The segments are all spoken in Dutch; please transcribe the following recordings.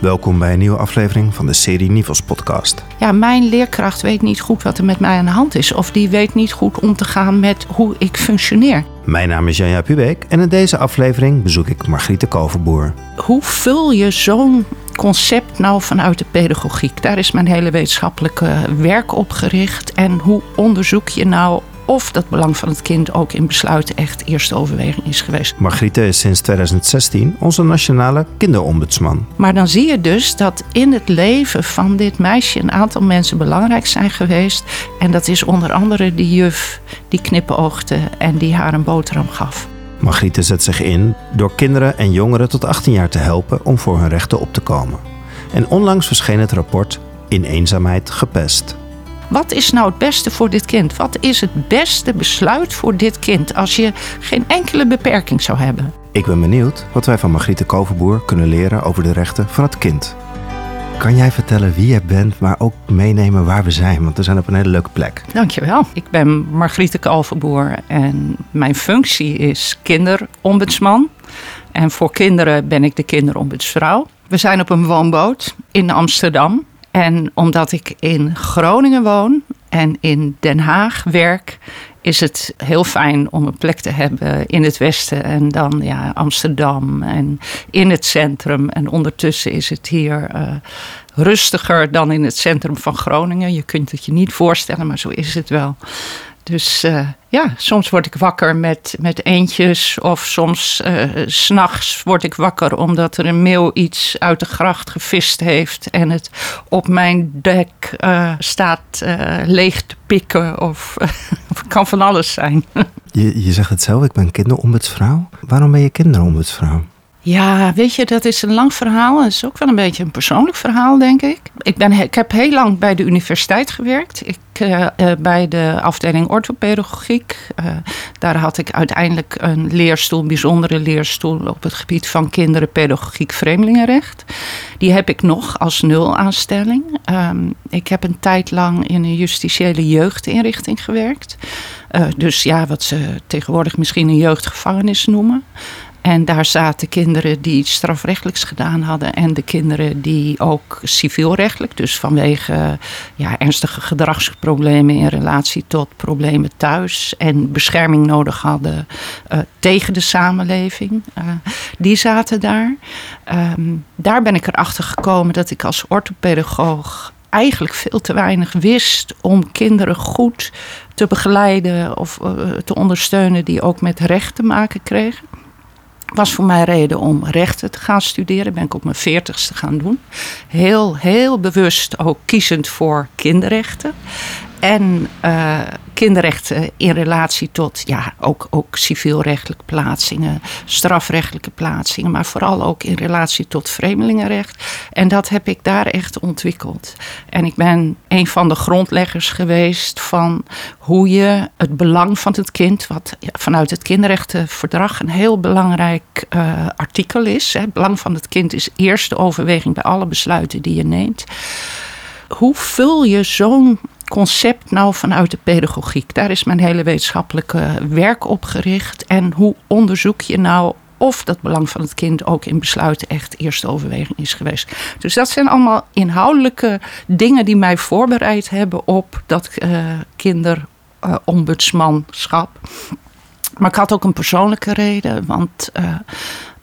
Welkom bij een nieuwe aflevering van de serie Nivels podcast. Ja, mijn leerkracht weet niet goed wat er met mij aan de hand is. Of die weet niet goed om te gaan met hoe ik functioneer. Mijn naam is Janja Pubeek en in deze aflevering bezoek ik Margriete Koverboer. Hoe vul je zo'n concept nou vanuit de pedagogiek? Daar is mijn hele wetenschappelijke werk op gericht. En hoe onderzoek je nou of dat belang van het kind ook in besluiten echt eerste overweging is geweest. Margriete is sinds 2016 onze nationale kinderombudsman. Maar dan zie je dus dat in het leven van dit meisje een aantal mensen belangrijk zijn geweest. En dat is onder andere die juf die knipoogde en die haar een boterham gaf. Margriete zet zich in door kinderen en jongeren tot 18 jaar te helpen om voor hun rechten op te komen. En onlangs verscheen het rapport In eenzaamheid gepest. Wat is nou het beste voor dit kind? Wat is het beste besluit voor dit kind als je geen enkele beperking zou hebben? Ik ben benieuwd wat wij van Margriete Koverboer kunnen leren over de rechten van het kind. Kan jij vertellen wie je bent, maar ook meenemen waar we zijn? Want we zijn op een hele leuke plek. Dankjewel. Ik ben Margriete Kalverboer en mijn functie is kinderombudsman. En voor kinderen ben ik de kinderombudsvrouw. We zijn op een woonboot in Amsterdam. En omdat ik in Groningen woon en in Den Haag werk, is het heel fijn om een plek te hebben in het westen en dan ja, Amsterdam en in het centrum. En ondertussen is het hier uh, rustiger dan in het centrum van Groningen. Je kunt het je niet voorstellen, maar zo is het wel. Dus uh, ja, soms word ik wakker met, met eentjes. Of soms uh, s'nachts word ik wakker omdat er een meeuw iets uit de gracht gevist heeft. En het op mijn dek uh, staat leeg te pikken. Of, of het kan van alles zijn. je, je zegt het zelf, ik ben kinderombudsvrouw. Waarom ben je kinderombudsvrouw? Ja, weet je, dat is een lang verhaal. Het is ook wel een beetje een persoonlijk verhaal, denk ik. Ik, ben, ik heb heel lang bij de universiteit gewerkt. Ik, uh, bij de afdeling orthopedagogiek. Uh, daar had ik uiteindelijk een leerstoel, een bijzondere leerstoel op het gebied van kinderenpedagogiek vreemdelingenrecht. Die heb ik nog als nulaanstelling. Um, ik heb een tijd lang in een justitiële jeugdinrichting gewerkt. dus ja, wat ze tegenwoordig misschien een jeugdgevangenis noemen. En daar zaten kinderen die iets strafrechtelijks gedaan hadden. En de kinderen die ook civielrechtelijk, dus vanwege ja, ernstige gedragsproblemen in relatie tot problemen thuis. En bescherming nodig hadden uh, tegen de samenleving. Uh, die zaten daar. Um, daar ben ik erachter gekomen dat ik als orthopedagoog eigenlijk veel te weinig wist om kinderen goed te begeleiden of uh, te ondersteunen die ook met recht te maken kregen was voor mij reden om rechten te gaan studeren. Ben ik op mijn veertigste gaan doen. Heel, heel bewust ook kiezend voor kinderrechten. En uh, kinderrechten in relatie tot ja, ook, ook civielrechtelijke plaatsingen, strafrechtelijke plaatsingen, maar vooral ook in relatie tot vreemdelingenrecht. En dat heb ik daar echt ontwikkeld. En ik ben een van de grondleggers geweest van hoe je het belang van het kind, wat vanuit het kinderrechtenverdrag een heel belangrijk uh, artikel is. Hè. Het belang van het kind is eerste overweging bij alle besluiten die je neemt. Hoe vul je zo'n concept nou vanuit de pedagogiek? Daar is mijn hele wetenschappelijke werk op gericht. En hoe onderzoek je nou of dat belang van het kind ook in besluiten echt eerste overweging is geweest. Dus dat zijn allemaal inhoudelijke dingen die mij voorbereid hebben op dat uh, kinderombudsmanschap. Maar ik had ook een persoonlijke reden, want uh,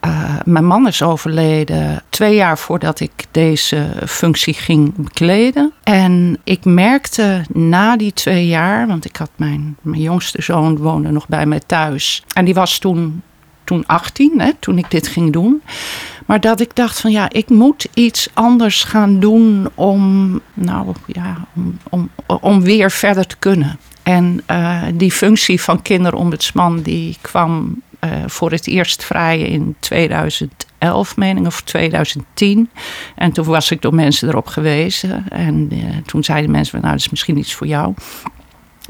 uh, mijn man is overleden twee jaar voordat ik deze functie ging bekleden. En ik merkte na die twee jaar, want ik had mijn, mijn jongste zoon woonde nog bij mij thuis. En die was toen, toen 18, hè, toen ik dit ging doen. Maar dat ik dacht van ja, ik moet iets anders gaan doen om, nou, ja, om, om, om weer verder te kunnen. En uh, die functie van kinderombudsman die kwam uh, voor het eerst vrij in 2011, meen ik, of 2010. En toen was ik door mensen erop gewezen. En uh, toen zeiden mensen, nou, dat is misschien iets voor jou.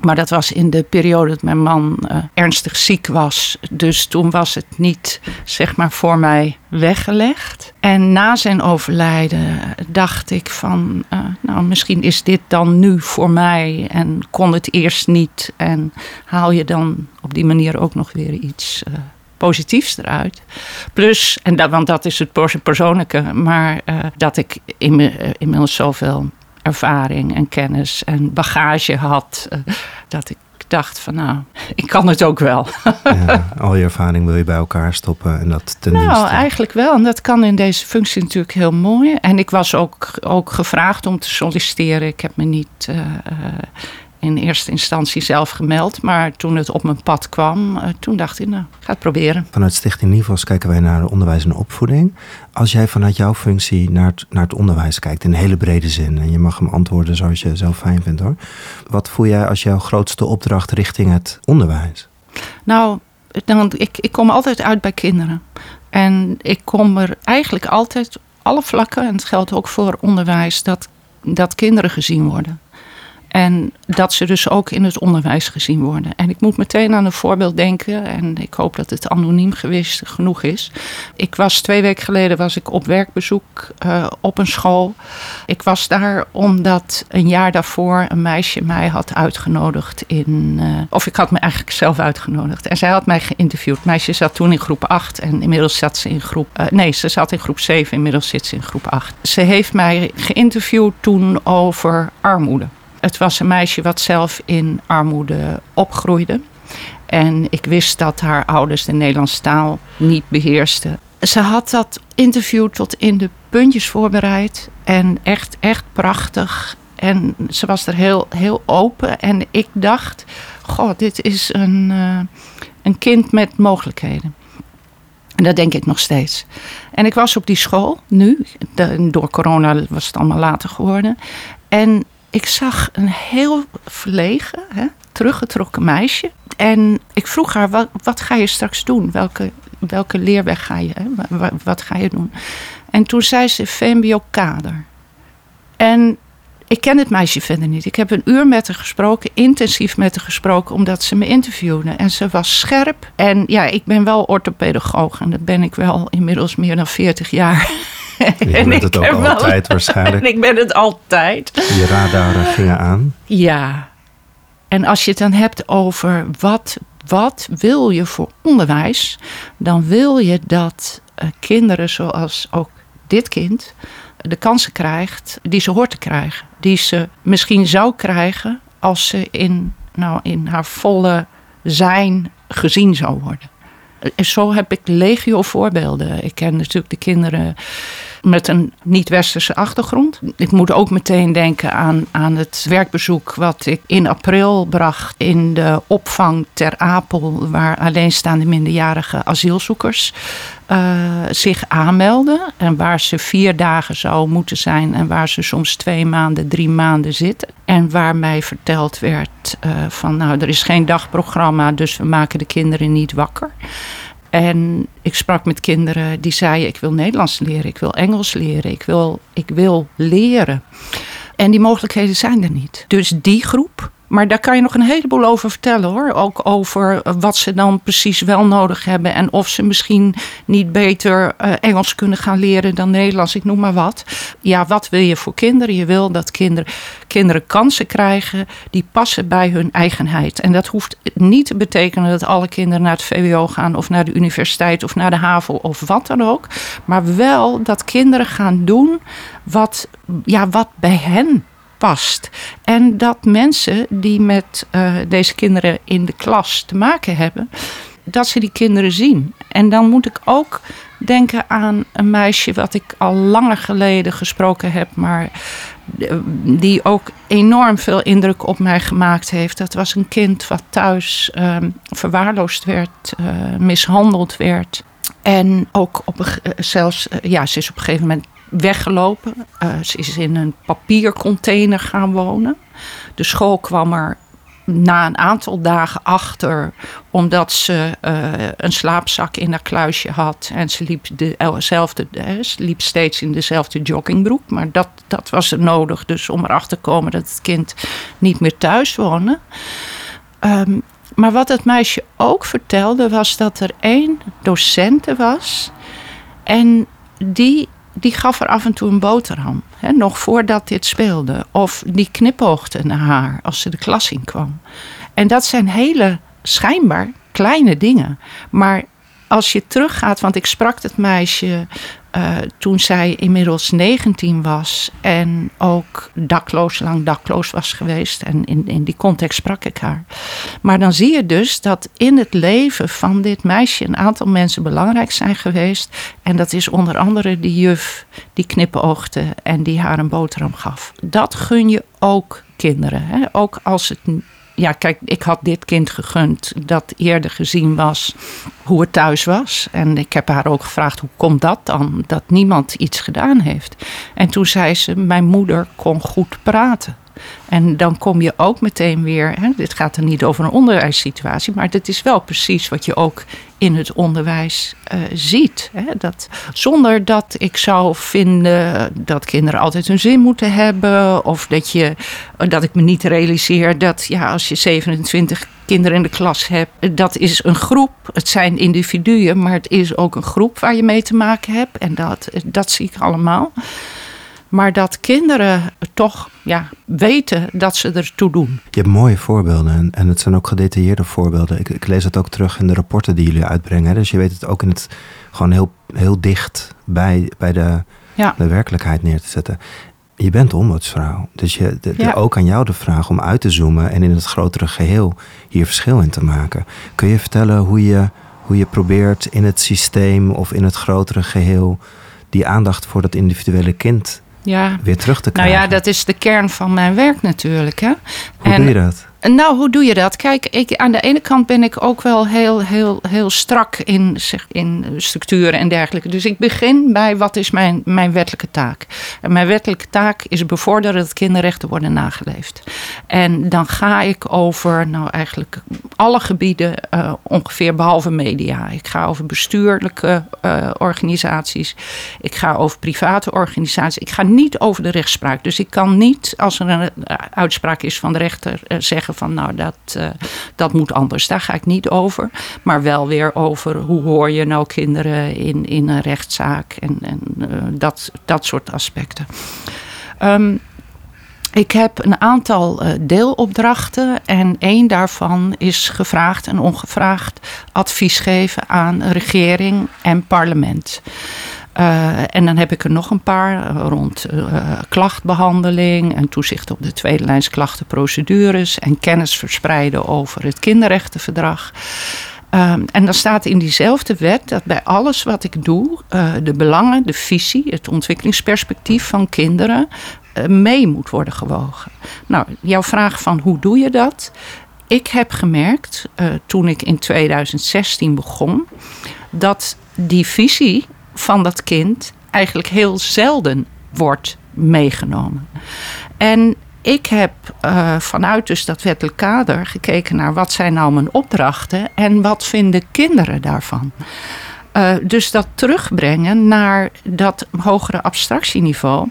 Maar dat was in de periode dat mijn man uh, ernstig ziek was. Dus toen was het niet, zeg maar, voor mij weggelegd. En na zijn overlijden dacht ik van, uh, nou, misschien is dit dan nu voor mij. En kon het eerst niet. En haal je dan op die manier ook nog weer iets uh, positiefs eruit. Plus, en dat, want dat is het persoonlijke, maar dat ik in, inmiddels zoveel ervaring en kennis en bagage had, uh, dat ik dacht van nou, ik kan het ook wel. ja, al je ervaring wil je bij elkaar stoppen en dat ten Nou, dienste. eigenlijk wel. En dat kan in deze functie natuurlijk heel mooi. En ik was ook, ook gevraagd om te solliciteren. Ik heb me niet uh, in eerste instantie zelf gemeld. Maar toen het op mijn pad kwam, uh, toen dacht ik, nou, ga het proberen. Vanuit Stichting Nivos kijken wij naar onderwijs en opvoeding. Als jij vanuit jouw functie naar het, naar het onderwijs kijkt, in hele brede zin, en je mag hem antwoorden zoals je zelf fijn vindt hoor. Wat voel jij als jouw grootste opdracht richting het onderwijs? Nou, dan, ik, ik kom altijd uit bij kinderen. En ik kom er eigenlijk altijd, alle vlakken, en het geldt ook voor onderwijs, dat, dat kinderen gezien worden. En dat ze dus ook in het onderwijs gezien worden. En ik moet meteen aan een voorbeeld denken. En ik hoop dat het anoniem geweest genoeg is. Ik was twee weken geleden was ik op werkbezoek uh, op een school. Ik was daar omdat een jaar daarvoor een meisje mij had uitgenodigd in. Uh, of ik had me eigenlijk zelf uitgenodigd. En zij had mij geïnterviewd. Het meisje zat toen in groep 8 en inmiddels zat ze in groep. Uh, nee, ze zat in groep 7, inmiddels zit ze in groep 8. Ze heeft mij geïnterviewd toen over armoede. Het was een meisje wat zelf in armoede opgroeide. En ik wist dat haar ouders de Nederlandse taal niet beheersten. Ze had dat interview tot in de puntjes voorbereid. En echt, echt prachtig. En ze was er heel, heel open. En ik dacht, goh, dit is een, uh, een kind met mogelijkheden. En dat denk ik nog steeds. En ik was op die school nu. Door corona was het allemaal later geworden. En ik zag een heel verlegen, hè, teruggetrokken meisje. En ik vroeg haar, wat, wat ga je straks doen? Welke, welke leerweg ga je? Hè? Wat, ga je doen? En toen zei ze VMBO-kader. En ik ken het meisje verder niet. Ik heb een uur met haar gesproken, intensief met haar gesproken, omdat ze me interviewde. En ze was scherp. En ja, ik ben wel orthopedagoog en dat ben ik wel inmiddels meer dan 40 jaar. Je bent het ook altijd waarschijnlijk. En ik ben het altijd. Je radaren gingen aan. Ja. En als je het dan hebt over wat, wat wil je voor onderwijs, dan wil je dat uh, kinderen zoals ook dit kind de kansen krijgt die ze hoort te krijgen. Die ze misschien zou krijgen als ze in, nou, in haar volle zijn gezien zou worden. En zo heb ik legio voorbeelden. Ik ken natuurlijk de kinderen met een niet-westerse achtergrond. Ik moet ook meteen denken aan, aan het werkbezoek wat ik in april bracht in de opvang ter Apel, waar alleenstaande minderjarige asielzoekers uh, zich aanmelden. En waar ze vier dagen zou moeten zijn en waar ze soms twee maanden, drie maanden zitten. En waar mij verteld werd uh, van nou, er is geen dagprogramma, dus we maken de kinderen niet wakker. En ik sprak met kinderen die zeiden: Ik wil Nederlands leren, ik wil Engels leren, ik wil, ik wil leren. En die mogelijkheden zijn er niet. Dus die groep. Maar daar kan je nog een heleboel over vertellen hoor. Ook over wat ze dan precies wel nodig hebben. En of ze misschien niet beter uh, Engels kunnen gaan leren dan Nederlands. Ik noem maar wat. Ja, wat wil je voor kinderen? Je wil dat kinderen, kinderen kansen krijgen die passen bij hun eigenheid. En dat hoeft niet te betekenen dat alle kinderen naar het VWO gaan. Of naar de universiteit of naar de HAVO of wat dan ook. Maar wel dat kinderen gaan doen wat, ja, wat bij hen past. En dat mensen die met uh, deze kinderen in de klas te maken hebben, dat ze die kinderen zien. En dan moet ik ook denken aan een meisje wat ik al langer geleden gesproken heb, maar die ook enorm veel indruk op mij gemaakt heeft. Dat was een kind wat thuis uh, verwaarloosd werd, uh, mishandeld werd. En ook op zelfs, ja, ze is op een gegeven moment weggelopen. Uh, ze is in een papiercontainer gaan wonen. De school kwam er na een aantal dagen achter, omdat ze uh, een slaapzak in haar kluisje had. En ze liep, dezelfde, ze liep steeds in dezelfde joggingbroek. Maar dat, dat was er nodig, dus om erachter te komen dat het kind niet meer thuis woonde. Um, maar wat het meisje ook vertelde, was dat er één docente was. En die die gaf er af en toe een boterham. Hè, nog voordat dit speelde. Of die knipoogde naar haar als ze de klas in kwam. En dat zijn hele schijnbaar kleine dingen. Maar als je teruggaat, want ik sprak het meisje uh, toen zij inmiddels 19 was en ook dakloos, lang dakloos was geweest. En in, in die context sprak ik haar. Maar dan zie je dus dat in het leven van dit meisje een aantal mensen belangrijk zijn geweest. En dat is onder andere die juf die knipoogde en die haar een boterham gaf. Dat gun je ook kinderen. Hè? Ook als het ja, kijk, ik had dit kind gegund dat eerder gezien was hoe het thuis was. En ik heb haar ook gevraagd, hoe komt dat dan? Dat niemand iets gedaan heeft. En toen zei ze, mijn moeder kon goed praten. En dan kom je ook meteen weer, hè, dit gaat er niet over een onderwijssituatie, maar dit is wel precies wat je ook in het onderwijs uh, ziet. Hè, dat, zonder dat ik zou vinden dat kinderen altijd hun zin moeten hebben, of dat, je, dat ik me niet realiseer dat ja, als je 27 kinderen in de klas hebt, dat is een groep. Het zijn individuen, maar het is ook een groep waar je mee te maken hebt. En dat, dat zie ik allemaal. Maar dat kinderen toch ja, weten dat ze ertoe doen. Je hebt mooie voorbeelden en, en het zijn ook gedetailleerde voorbeelden. Ik, ik, lees het ook terug in de rapporten die jullie uitbrengen. Dus je weet het ook in het gewoon heel, heel dicht bij, bij de, de werkelijkheid neer te zetten. Je bent ombudsvrouw. Dus je, de, ook aan jou de vraag om uit te zoomen en in het grotere geheel hier verschil in te maken. Kun je vertellen hoe je, hoe je probeert in het systeem of in het grotere geheel die aandacht voor dat individuele kind ja. weer terug te krijgen. Nou ja, dat is de kern van mijn werk natuurlijk. Hè? Hoe en, doe je dat? Nou, hoe doe je dat? Kijk, ik, aan de ene kant ben ik ook wel heel, heel, heel strak in, zeg, in structuren en dergelijke. Dus ik begin bij wat is mijn, mijn wettelijke taak. En mijn wettelijke taak is bevorderen dat kinderrechten worden nageleefd. En dan ga ik over, nou eigenlijk alle gebieden uh, ongeveer behalve media. Ik ga over bestuurlijke uh, organisaties. Ik ga over private organisaties. Ik ga niet over de rechtspraak. Dus ik kan niet, als er een uitspraak is van de rechter, zeggen van nou dat, dat moet anders. Daar ga ik niet over. Maar wel weer over hoe hoor je nou kinderen in, in een rechtszaak en, en dat, dat soort aspecten. Um, ik heb een aantal uh, deelopdrachten en één daarvan is gevraagd en ongevraagd advies geven aan regering en parlement. Uh, en dan heb ik er nog een paar eh, rond uh, klachtbehandeling en toezicht op de tweede lijns klachtenprocedures en kennis verspreiden over het kinderrechtenverdrag. Um, en dan staat in diezelfde wet dat bij alles wat ik doe, de belangen, de visie, het ontwikkelingsperspectief van kinderen mee moet worden gewogen. Nou, jouw vraag van hoe doe je dat? Ik heb gemerkt toen ik in 2016 begon dat die visie van dat kind eigenlijk heel zelden wordt meegenomen. En ik heb uh, vanuit dus dat wettelijk kader gekeken naar wat zijn nou mijn opdrachten en wat vinden kinderen daarvan. Dus dat terugbrengen naar dat hogere abstractieniveau.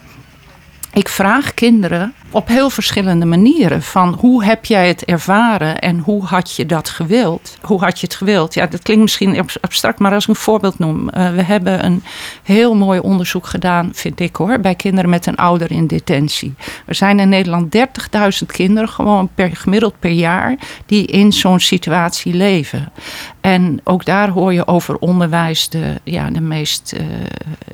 Ik vraag kinderen op heel verschillende manieren. Van hoe heb jij het ervaren en hoe had je dat gewild? Hoe had je het gewild? Ja, dat klinkt misschien abstract, maar als ik een voorbeeld noem. Uh, we hebben een heel mooi onderzoek gedaan, vind ik hoor, bij kinderen met een ouder in detentie. Er zijn in Nederland 30.000 kinderen, gewoon per, gemiddeld per jaar, die in zo'n situatie leven. En ook daar hoor je over onderwijs de, ja, de meest uh,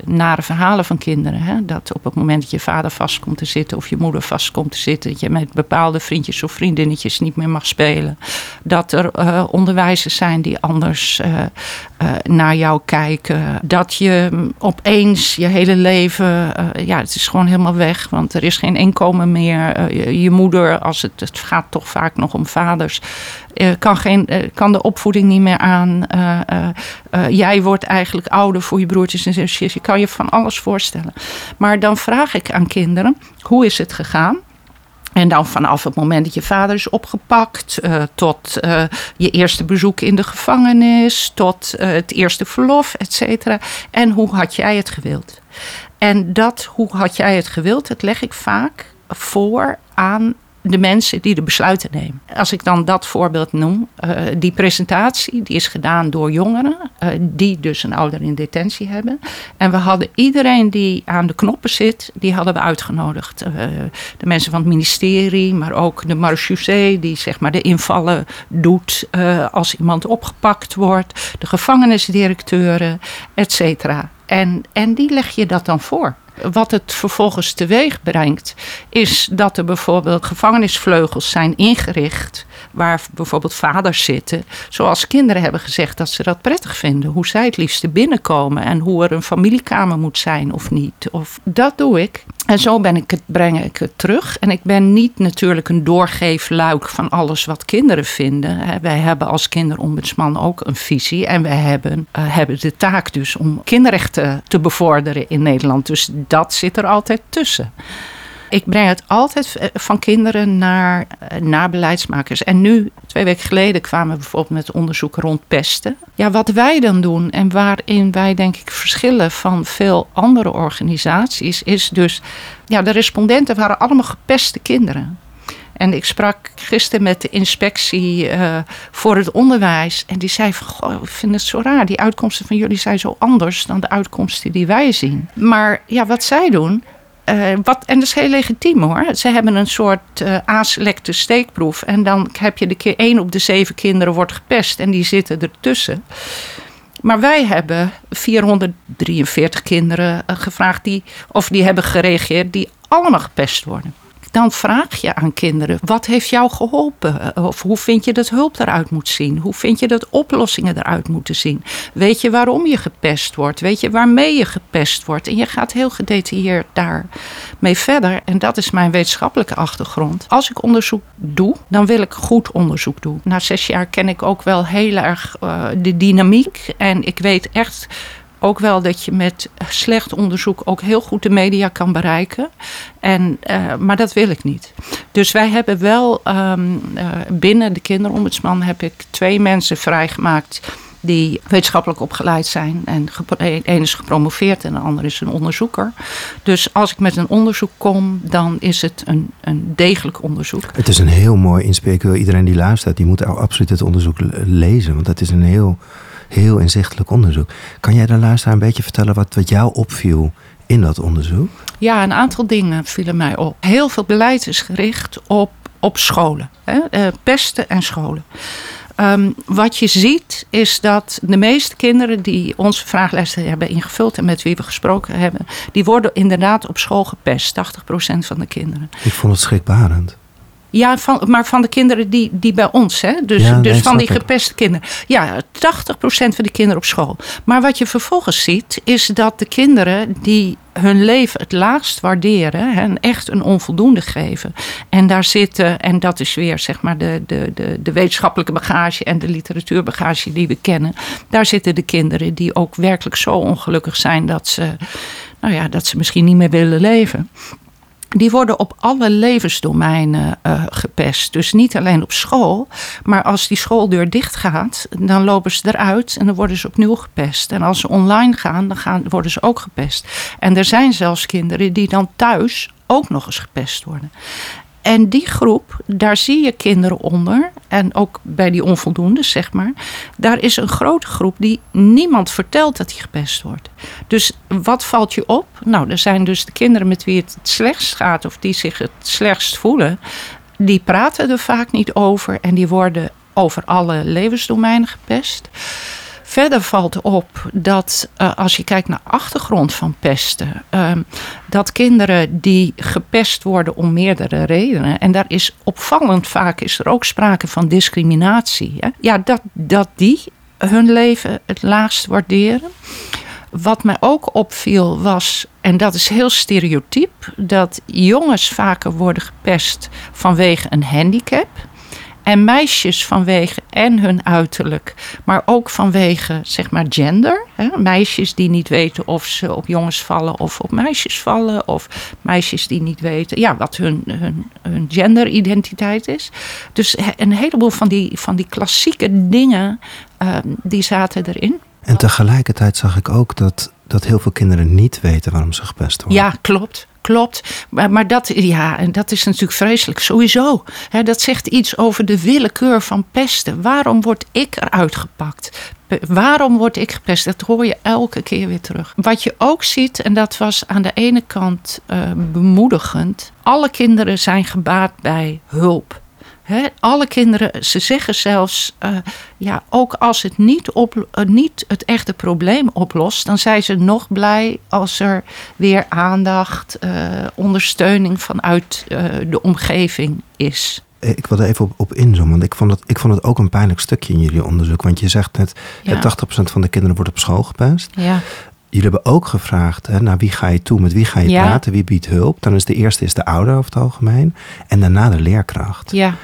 nare verhalen van kinderen. Hè? Dat op het moment dat je vader vast komt te zitten of je moeder vast komt te zitten. Dat je met bepaalde vriendjes of vriendinnetjes niet meer mag spelen. Dat er uh, onderwijzers zijn die anders uh, uh, naar jou kijken. Dat je opeens je hele leven, ja, het is gewoon helemaal weg. Want er is geen inkomen meer. Je, je, moeder, als het, het gaat toch vaak nog om vaders. Kan, geen, kan de opvoeding niet meer aan. jij wordt eigenlijk ouder voor je broertjes en zusjes. Je kan je van alles voorstellen. Maar dan vraag ik aan kinderen: hoe is het gegaan? En dan vanaf het moment dat je vader is opgepakt, tot je eerste bezoek in de gevangenis, tot het eerste verlof, et cetera. En hoe had jij het gewild? En dat, hoe had jij het gewild, dat leg ik vaak voor aan de mensen die de besluiten nemen. Als ik dan dat voorbeeld noem, uh, die presentatie die is gedaan door jongeren uh, die dus een ouder in detentie hebben. En we hadden iedereen die aan de knoppen zit, die hadden we uitgenodigd. Uh, de mensen van het ministerie, maar ook de marechaussee die zeg maar de invallen doet als iemand opgepakt wordt, de gevangenisdirecteuren, et cetera. En, en die leg je dat dan voor. Wat het vervolgens teweeg brengt, is dat er bijvoorbeeld gevangenisvleugels zijn ingericht. Waar bijvoorbeeld vaders zitten. Zoals kinderen hebben gezegd dat ze dat prettig vinden. Hoe zij het liefste binnenkomen. En hoe er een familiekamer moet zijn of niet. Of, dat doe ik. En zo ben ik het, breng ik het terug. En ik ben niet natuurlijk een doorgeefluik van alles wat kinderen vinden. Wij hebben als kinderombudsman ook een visie. En wij hebben, uh, hebben de taak dus om kinderrechten te bevorderen in Nederland. Dus dat zit er altijd tussen. Ik breng het altijd eh, van kinderen naar, eh, naar beleidsmakers. En nu, twee weken geleden, kwamen we bijvoorbeeld met onderzoek rond pesten. Ja, wat wij dan doen en waarin wij denk ik verschillen van veel andere organisaties, is dus, ja, de respondenten waren allemaal gepeste kinderen. En ik sprak gisteren met de inspectie uh, voor het onderwijs. En die zei van, ik vind het zo raar. Die uitkomsten van jullie zijn zo anders dan de uitkomsten die wij zien. Maar ja, wat zij doen... Uh, wat, en dat is heel legitiem hoor. Ze hebben een soort uh, aselecte steekproef. En dan heb je de keer één op de zeven kinderen wordt gepest. En die zitten ertussen. Maar wij hebben 443 kinderen gevraagd die, of die hebben gereageerd, die allemaal gepest worden dan vraag je aan kinderen: wat heeft jou geholpen? Of hoe vind je dat hulp eruit moet zien? Hoe vind je dat oplossingen eruit moeten zien? Weet je waarom je gepest wordt? Weet je waarmee je gepest wordt? En je gaat heel gedetailleerd daarmee verder. En dat is mijn wetenschappelijke achtergrond. Als ik onderzoek doe, dan wil ik goed onderzoek doen. Na zes jaar ken ik ook wel heel erg uh, de dynamiek. En ik weet echt ook wel dat je met slecht onderzoek ook heel goed de media kan bereiken. En, uh, maar dat wil ik niet. Dus wij hebben wel um, uh, binnen de kinderombudsman heb ik twee mensen vrijgemaakt die wetenschappelijk opgeleid zijn. En een is gepromoveerd en de ander is een onderzoeker. Dus als ik met een onderzoek kom, dan is het een, een degelijk onderzoek. Het is een heel mooi inspreek. Iedereen die luistert, die moet absoluut het onderzoek lezen. Want dat is een heel heel inzichtelijk onderzoek. Kan jij de luisteraar een beetje vertellen wat, wat jou opviel in dat onderzoek? Ja, een aantal dingen vielen mij op. Heel veel beleid is gericht op, op scholen, hè? Uh, pesten en scholen. Um, wat je ziet is dat de meeste kinderen die onze vragenlijsten hebben ingevuld en met wie we gesproken hebben, die worden inderdaad op school gepest. 80% van de kinderen. Ik vond het schrikbarend. Ja, van, maar van de kinderen die, die bij ons, hè? Dus, ja, dus van die gepeste kinderen. Ja, 80% van de kinderen op school. Maar wat je vervolgens ziet, is dat de kinderen die hun leven het laagst waarderen en echt een onvoldoende geven. En daar zitten, en dat is weer zeg maar de, de, de, de wetenschappelijke bagage en de literatuurbagage die we kennen. Daar zitten de kinderen die ook werkelijk zo ongelukkig zijn dat ze, nou ja, dat ze misschien niet meer willen leven die worden op alle levensdomeinen uh, gepest. Dus niet alleen op school, maar als die schooldeur dicht gaat, dan lopen ze eruit en dan worden ze opnieuw gepest. En als ze online gaan, dan gaan, worden ze ook gepest. En er zijn zelfs kinderen die dan thuis ook nog eens gepest worden. En die groep, daar zie je kinderen onder. En ook bij die onvoldoende, zeg maar. Daar is een grote groep die niemand vertelt dat hij gepest wordt. Dus wat valt je op? Nou, er zijn dus de kinderen met wie het het slechtst gaat. Of die zich het slechtst voelen. Die praten er vaak niet over. En die worden over alle levensdomeinen gepest. Verder valt op dat uh, als je kijkt naar achtergrond van pesten, uh, dat kinderen die gepest worden om meerdere redenen, en daar is opvallend vaak is er ook sprake van discriminatie, hè? ja, dat, dat die hun leven het laagst waarderen. Wat mij ook opviel was, en dat is heel stereotyp, dat jongens vaker worden gepest vanwege een handicap. En meisjes vanwege en hun uiterlijk, maar ook vanwege zeg maar gender. Hè? Meisjes die niet weten of ze op jongens vallen of op meisjes vallen. Of meisjes die niet weten ja, wat hun, hun, hun genderidentiteit is. Dus een heleboel van die, van die klassieke dingen, uh, die zaten erin. En tegelijkertijd zag ik ook dat, dat heel veel kinderen niet weten waarom ze gepest worden. Ja, klopt klopt. Maar, maar dat, ja, en dat is natuurlijk vreselijk, sowieso. Hè, dat zegt iets over de willekeur van pesten. Waarom word ik eruit gepakt? Waarom word ik gepest? Dat hoor je elke keer weer terug. Wat je ook ziet, en dat was aan de ene kant uh, bemoedigend. Alle kinderen zijn gebaat bij hulp alle kinderen, ze zeggen zelfs, uh, ja, ook als het niet, op, uh, niet het echte probleem oplost, dan zijn ze nog blij als er weer aandacht, uh, ondersteuning vanuit de omgeving is. Ik wil er even op, op inzoomen, want ik vond, het, ik vond het ook een pijnlijk stukje in jullie onderzoek. Want je zegt net, ja. 80% van de kinderen wordt op school gepest. Ja. Jullie hebben ook gevraagd, hè, naar wie ga je toe, met wie ga je ja. praten, wie biedt hulp. Dan is de eerste is de ouder over het algemeen en daarna de leerkracht. Ja.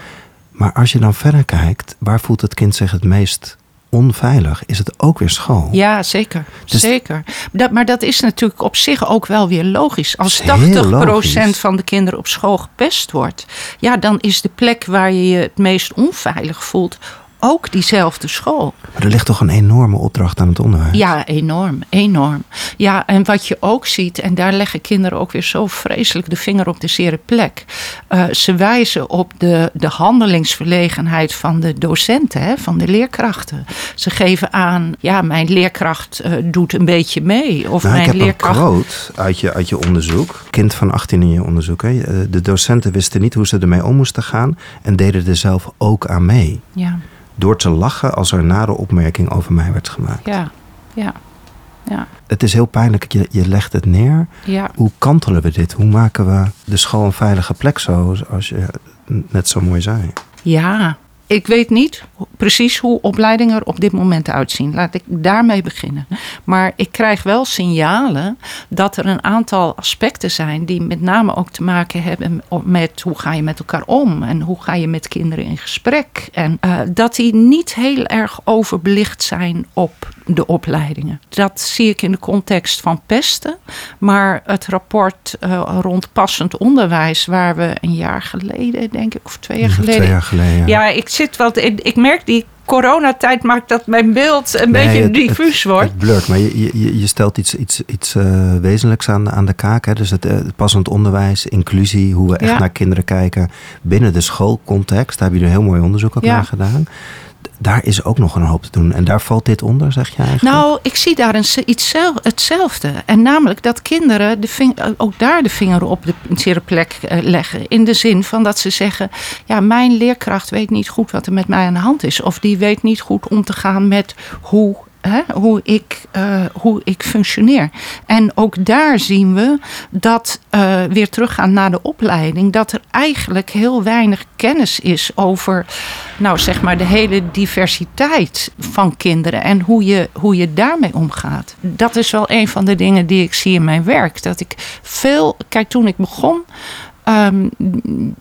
Maar als je dan verder kijkt, waar voelt het kind zich het meest onveilig? Is het ook weer school? Ja, zeker. Dus- zeker. Dat, maar dat is natuurlijk op zich ook wel weer logisch. Als Dat is heel 80% logisch. van de kinderen op school gepest wordt, ja, dan is de plek waar je je het meest onveilig voelt ook diezelfde school. Maar er ligt toch een enorme opdracht aan het onderwijs? Ja, enorm, enorm. Ja, en wat je ook ziet, en daar leggen kinderen ook weer zo vreselijk de vinger op de zere plek. Uh, ze wijzen op de, de handelingsverlegenheid van de docenten, hè, van de leerkrachten. Ze geven aan, ja, mijn leerkracht uh, doet een beetje mee. Of nou, mijn ik heb leerkracht. een quote uit je, uit je onderzoek. Kind van 18 in je onderzoek. Hè. Eh, De docenten wisten niet hoe ze ermee om moesten gaan en deden er zelf ook aan mee. Ja, Door te lachen als er een nare opmerking over mij werd gemaakt. ja, ja, ja, Het is heel pijnlijk, je, je legt het neer. ja. Hoe kantelen we dit? Hoe maken we de school een veilige plek zoals je net zo mooi zei? Ja, ik weet niet precies hoe opleidingen er op dit moment uitzien. Laat ik daarmee beginnen. Maar ik krijg wel signalen dat er een aantal aspecten zijn die met name ook te maken hebben met hoe ga je met elkaar om en hoe ga je met kinderen in gesprek. En eh, dat die niet heel erg overbelicht zijn op de opleidingen. Dat zie ik in de context van pesten. Maar het rapport eh, rond passend onderwijs, waar we een jaar geleden, denk ik, of twee jaar geleden. Twee jaar geleden. Ja, ik zit wat. Ik, ik merk die coronatijd maakt dat mijn beeld een Nee, beetje het- diffuus het, wordt. Het blurt, maar je, je, je stelt iets, iets, iets eh, wezenlijks aan, aan de kaak. Hè? Dus het, eh, het passend onderwijs, inclusie, hoe we echt Ja. naar kinderen kijken binnen de schoolcontext. Daar heb je een heel mooi onderzoek ook Ja. naar gedaan. Daar is ook nog een hoop te doen. En daar valt dit onder, zeg je eigenlijk? Nou, ik zie daar een, iets zel- hetzelfde. En namelijk dat kinderen de ving- ook daar de vinger op de zere plek eh, leggen. In de zin van dat ze zeggen: Ja, mijn leerkracht weet niet goed wat er met mij aan de hand is. Of die weet niet goed om te gaan met hoe. Hoe, ik, eh, hoe ik functioneer. En ook daar zien we dat, eh, weer teruggaan naar de opleiding, dat er eigenlijk heel weinig kennis is over, nou zeg maar, de hele diversiteit van kinderen en hoe je, hoe je daarmee omgaat. Dat is wel een van de dingen die ik zie in mijn werk. Dat ik veel, kijk, toen ik begon. Ehm,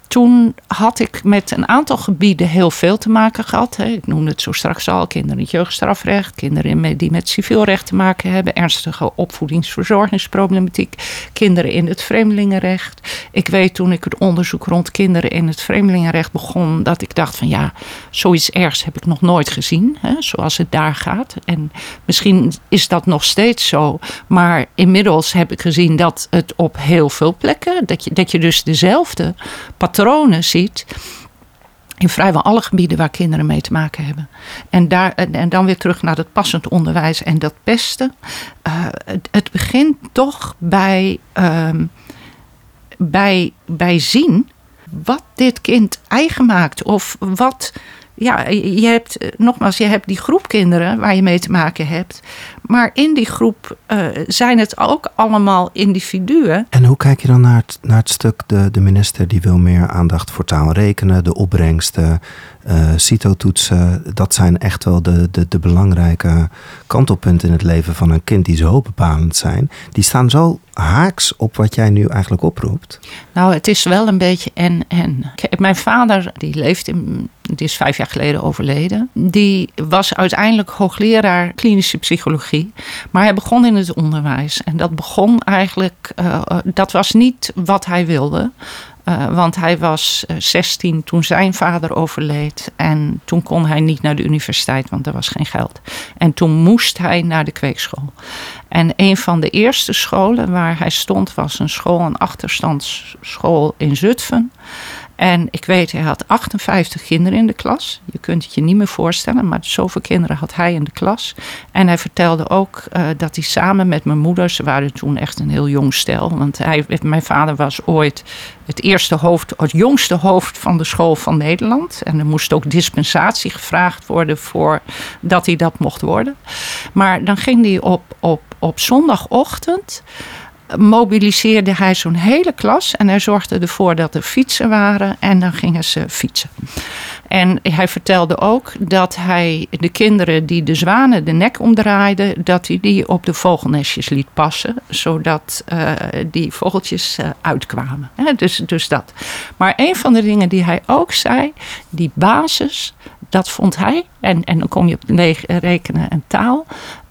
toen had ik met een aantal gebieden heel veel te maken gehad. Hè. Ik noemde het zo straks al: kinderen in jeugdstrafrecht, kinderen die met civiel recht te maken hebben, ernstige opvoedingsverzorgingsproblematiek, kinderen in het vreemdelingenrecht. Ik weet toen ik het onderzoek rond kinderen in het vreemdelingenrecht begon, dat ik dacht van ja, zoiets ergs heb ik nog nooit gezien, hè, zoals het daar gaat. En misschien is dat nog steeds zo, maar inmiddels heb ik gezien dat het op heel veel plekken, dat je, dat je dus dezelfde patronen ziet in vrijwel alle gebieden waar kinderen mee te maken hebben. En, daar, en, dan weer terug naar het passend onderwijs en dat pesten. Eh, het, het begint toch bij, ehm, bij, bij zien wat dit kind eigen maakt. Of wat. Ja, je hebt, eh, nogmaals, je hebt die groep kinderen waar je mee te maken hebt. Maar in die groep eh, zijn het ook allemaal individuen. En hoe kijk je dan naar het, naar het stuk, de, de minister die wil meer aandacht voor taal en rekenen, de opbrengsten, eh CITO-toetsen. Dat zijn echt wel de, de, de belangrijke kantelpunten in het leven van een kind die zo bepalend zijn. Die staan zo haaks op wat jij nu eigenlijk oproept. Nou, het is wel een beetje en en. Mijn vader, die leeft in, die is vijf jaar geleden overleden. Die was uiteindelijk hoogleraar klinische psychologie. Maar hij begon in het onderwijs. En dat begon eigenlijk, eh, dat was niet wat hij wilde. Uh, want hij was 16 toen zijn vader overleed. En toen kon hij niet naar de universiteit, want er was geen geld. En toen moest hij naar de kweekschool. En een van de eerste scholen waar hij stond was een school, een achterstandsschool in Zutphen. En ik weet, hij had 58 kinderen in de klas. Je kunt het je niet meer voorstellen, maar zoveel kinderen had hij in de klas. En hij vertelde ook uh, dat hij samen met mijn moeder, ze waren toen echt een heel jong stel, want hij, mijn vader was ooit het eerste hoofd, het jongste hoofd van de school van Nederland. En er moest ook dispensatie gevraagd worden voor dat hij dat mocht worden. Maar dan ging hij op, op, op zondagochtend mobiliseerde hij zo'n hele klas en hij zorgde ervoor dat er fietsen waren en dan gingen ze fietsen. En hij vertelde ook dat hij de kinderen die de zwanen de nek omdraaiden, dat hij die op de vogelnestjes liet passen, zodat uh, die vogeltjes uh, uitkwamen. dus, dus dat. Maar een van de dingen die hij ook zei, die basis, dat vond hij, en, en dan kom je op rekenen en taal,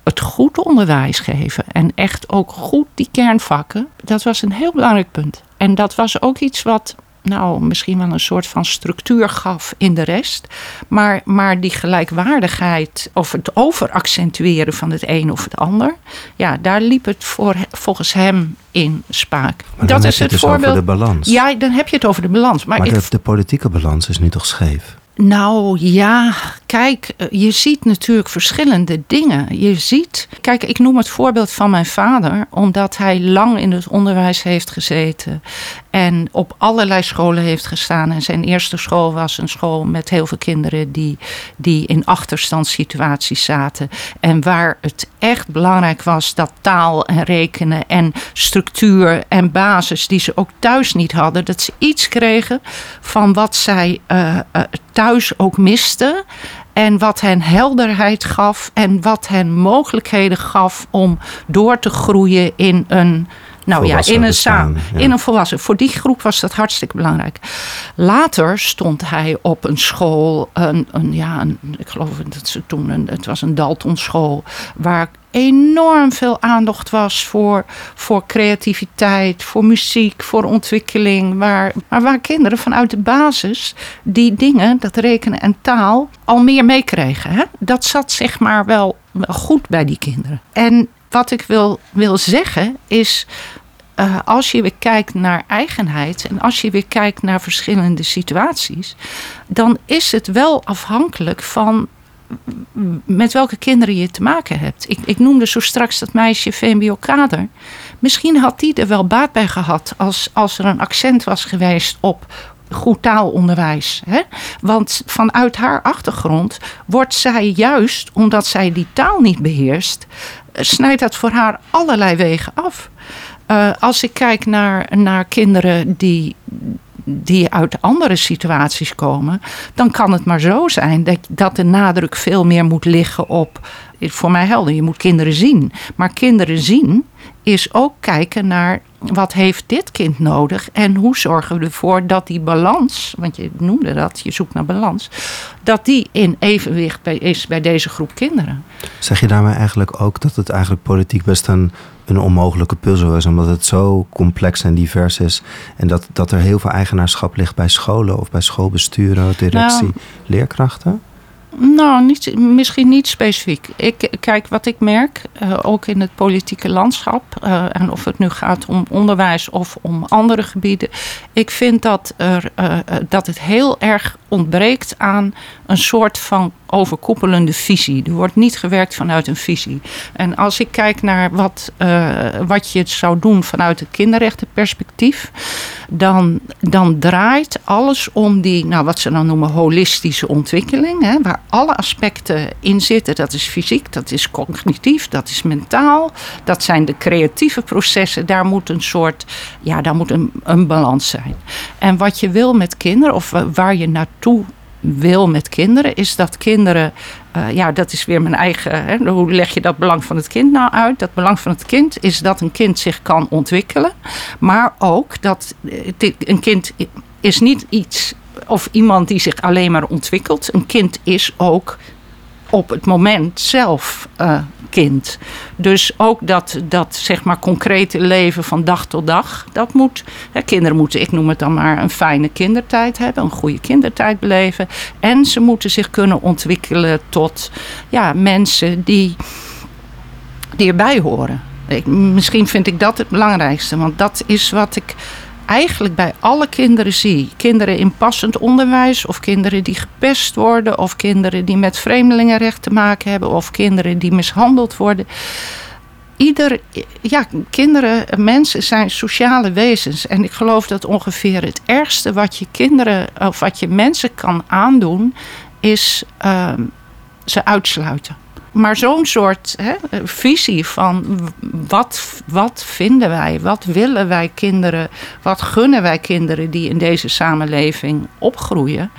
het goed onderwijs geven en echt ook goed die kernvakken, dat was een heel belangrijk punt. En dat was ook iets wat nou, misschien wel een soort van structuur gaf in de rest. Maar, maar die gelijkwaardigheid of het overaccentueren van het een of het ander, ja, daar liep het voor, volgens hem in spaak. Maar dat is het, dus voorbeeld. Over de balans. Ja, dan heb je het over de balans. Maar, maar de, de politieke balans is nu toch scheef? Nou ja, kijk, eh, je ziet natuurlijk verschillende dingen. Je ziet, kijk, ik noem het voorbeeld van mijn vader, omdat hij lang in het onderwijs heeft gezeten en op allerlei scholen heeft gestaan. En zijn eerste school was een school met heel veel kinderen die, die in achterstandssituaties zaten. En waar het echt belangrijk was dat taal en rekenen en structuur en basis die ze ook thuis niet hadden, dat ze iets kregen van wat zij uh, uh, thuis ook misten. En wat hen helderheid gaf en wat hen mogelijkheden gaf om door te groeien in een. Nou ja, in een, samen, in een volwassen. Voor die groep was dat hartstikke belangrijk. Later stond hij op een school, een, een ja, een, ik geloof dat ze toen, een, het was een Dalton school, waar enorm veel aandacht was voor, voor creativiteit, voor muziek, voor ontwikkeling. Waar, maar waar kinderen vanuit de basis die dingen, dat rekenen en taal, al meer meekregen. Dat zat zeg maar wel, goed bij die kinderen. En wat ik wil, wil zeggen is. Uh, als je weer kijkt naar eigenheid en als je weer kijkt naar verschillende situaties, dan is het wel afhankelijk van met welke kinderen je te maken hebt. Ik, ik noemde zo straks dat meisje VMBO Kader. Misschien had die er wel baat bij gehad als, als er een accent was geweest op goed taalonderwijs. Hè? Want vanuit haar achtergrond wordt zij juist, omdat zij die taal niet beheerst, snijdt dat voor haar allerlei wegen af. Uh, als ik kijk naar, naar kinderen die, die uit andere situaties komen, dan kan het maar zo zijn dat, dat de nadruk veel meer moet liggen op. Voor mij helder, je moet kinderen zien. Maar kinderen zien is ook kijken naar wat heeft dit kind nodig en hoe zorgen we ervoor dat die balans, want je noemde dat, je zoekt naar balans, dat die in evenwicht is bij deze groep kinderen. Zeg je daarmee eigenlijk ook dat het eigenlijk politiek best een een onmogelijke puzzel is, omdat het zo complex en divers is. En dat, dat er heel veel eigenaarschap ligt bij scholen of bij schoolbesturen, directie, nou, leerkrachten? Nou, niet, misschien niet specifiek. Ik, kijk, wat ik merk, uh, ook in het politieke landschap, uh, en of het nu gaat om onderwijs of om andere gebieden, ik vind dat, er, uh, dat het heel erg ontbreekt aan een soort van overkoepelende visie. Er wordt niet gewerkt vanuit een visie. En als ik kijk naar wat, uh, wat je zou doen vanuit het kinderrechtenperspectief, dan, dan draait alles om die, nou, wat ze dan noemen, holistische ontwikkeling. Hè, waar alle aspecten in zitten. Dat is fysiek, dat is cognitief, dat is mentaal. Dat zijn de creatieve processen. Daar moet een soort, ja, daar moet een, een balans zijn. En wat je wil met kinderen, of waar je naartoe wil met kinderen, is dat kinderen, uh, ja, dat is weer mijn eigen, hè, hoe leg je dat belang van het kind nou uit? Dat belang van het kind is dat een kind zich kan ontwikkelen, maar ook dat eh, een kind is niet iets of iemand die zich alleen maar ontwikkelt. Een kind is ook op het moment zelf uh, kind. Dus ook dat, dat zeg maar concrete leven van dag tot dag, dat moet. Hè, kinderen moeten, ik noem het dan maar, een fijne kindertijd hebben, een goede kindertijd beleven. En ze moeten zich kunnen ontwikkelen tot ja, mensen die, die erbij horen. Ik, misschien vind ik dat het belangrijkste, want dat is wat ik eigenlijk bij alle kinderen zie. Kinderen in passend onderwijs, of kinderen die gepest worden, of kinderen die met vreemdelingenrecht te maken hebben, of kinderen die mishandeld worden. Ieder, ja, kinderen, mensen zijn sociale wezens. En ik geloof dat ongeveer het ergste wat je kinderen of wat je mensen kan aandoen, is uh, ze uitsluiten maar zo'n soort hè, visie van wat, wat vinden wij, wat willen wij kinderen, wat gunnen wij kinderen die in deze samenleving opgroeien.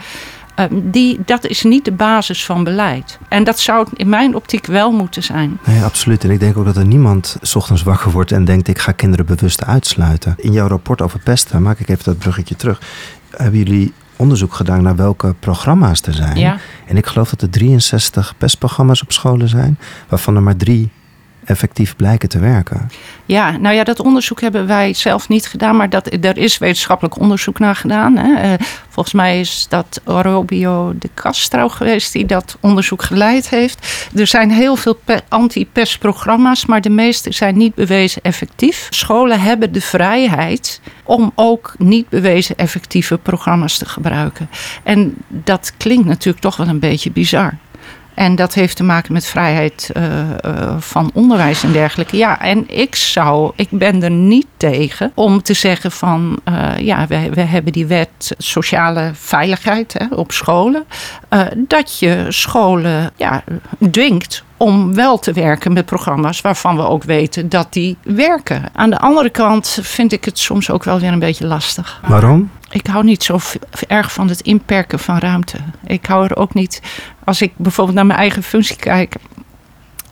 Ehm, die, dat is niet de basis van beleid. En dat zou in mijn optiek wel moeten zijn. Nee, absoluut. En ik denk ook dat er niemand s ochtends wakker wordt en denkt: ik ga kinderen bewust uitsluiten. In jouw rapport over pesten, maak ik even dat bruggetje terug. Hebben jullie onderzoek gedaan naar welke programma's er zijn. Ja. En ik geloof dat er 63 pestprogramma's op scholen zijn, waarvan er maar drie effectief blijken te werken. Ja, nou ja, dat onderzoek hebben wij zelf niet gedaan, maar dat, er is wetenschappelijk onderzoek naar gedaan. Hè. Eh, volgens mij is dat Robio de Castro geweest die dat onderzoek geleid heeft. Er zijn heel veel anti-pestprogramma's, maar de meeste zijn niet bewezen effectief. Scholen hebben de vrijheid om ook niet bewezen effectieve programma's te gebruiken. En dat klinkt natuurlijk toch wel een beetje bizar. En dat heeft te maken met vrijheid uh, uh, van onderwijs en dergelijke. Ja, en ik zou, ik ben er niet tegen om te zeggen van, uh, ja, we, we hebben die wet sociale veiligheid hè, op scholen. dat je scholen ja, dwingt om wel te werken met programma's waarvan we ook weten dat die werken. Aan de andere kant vind ik het soms ook wel weer een beetje lastig. Waarom? Ik hou niet zo erg van het inperken van ruimte. Ik hou er ook niet, als ik bijvoorbeeld naar mijn eigen functie kijk,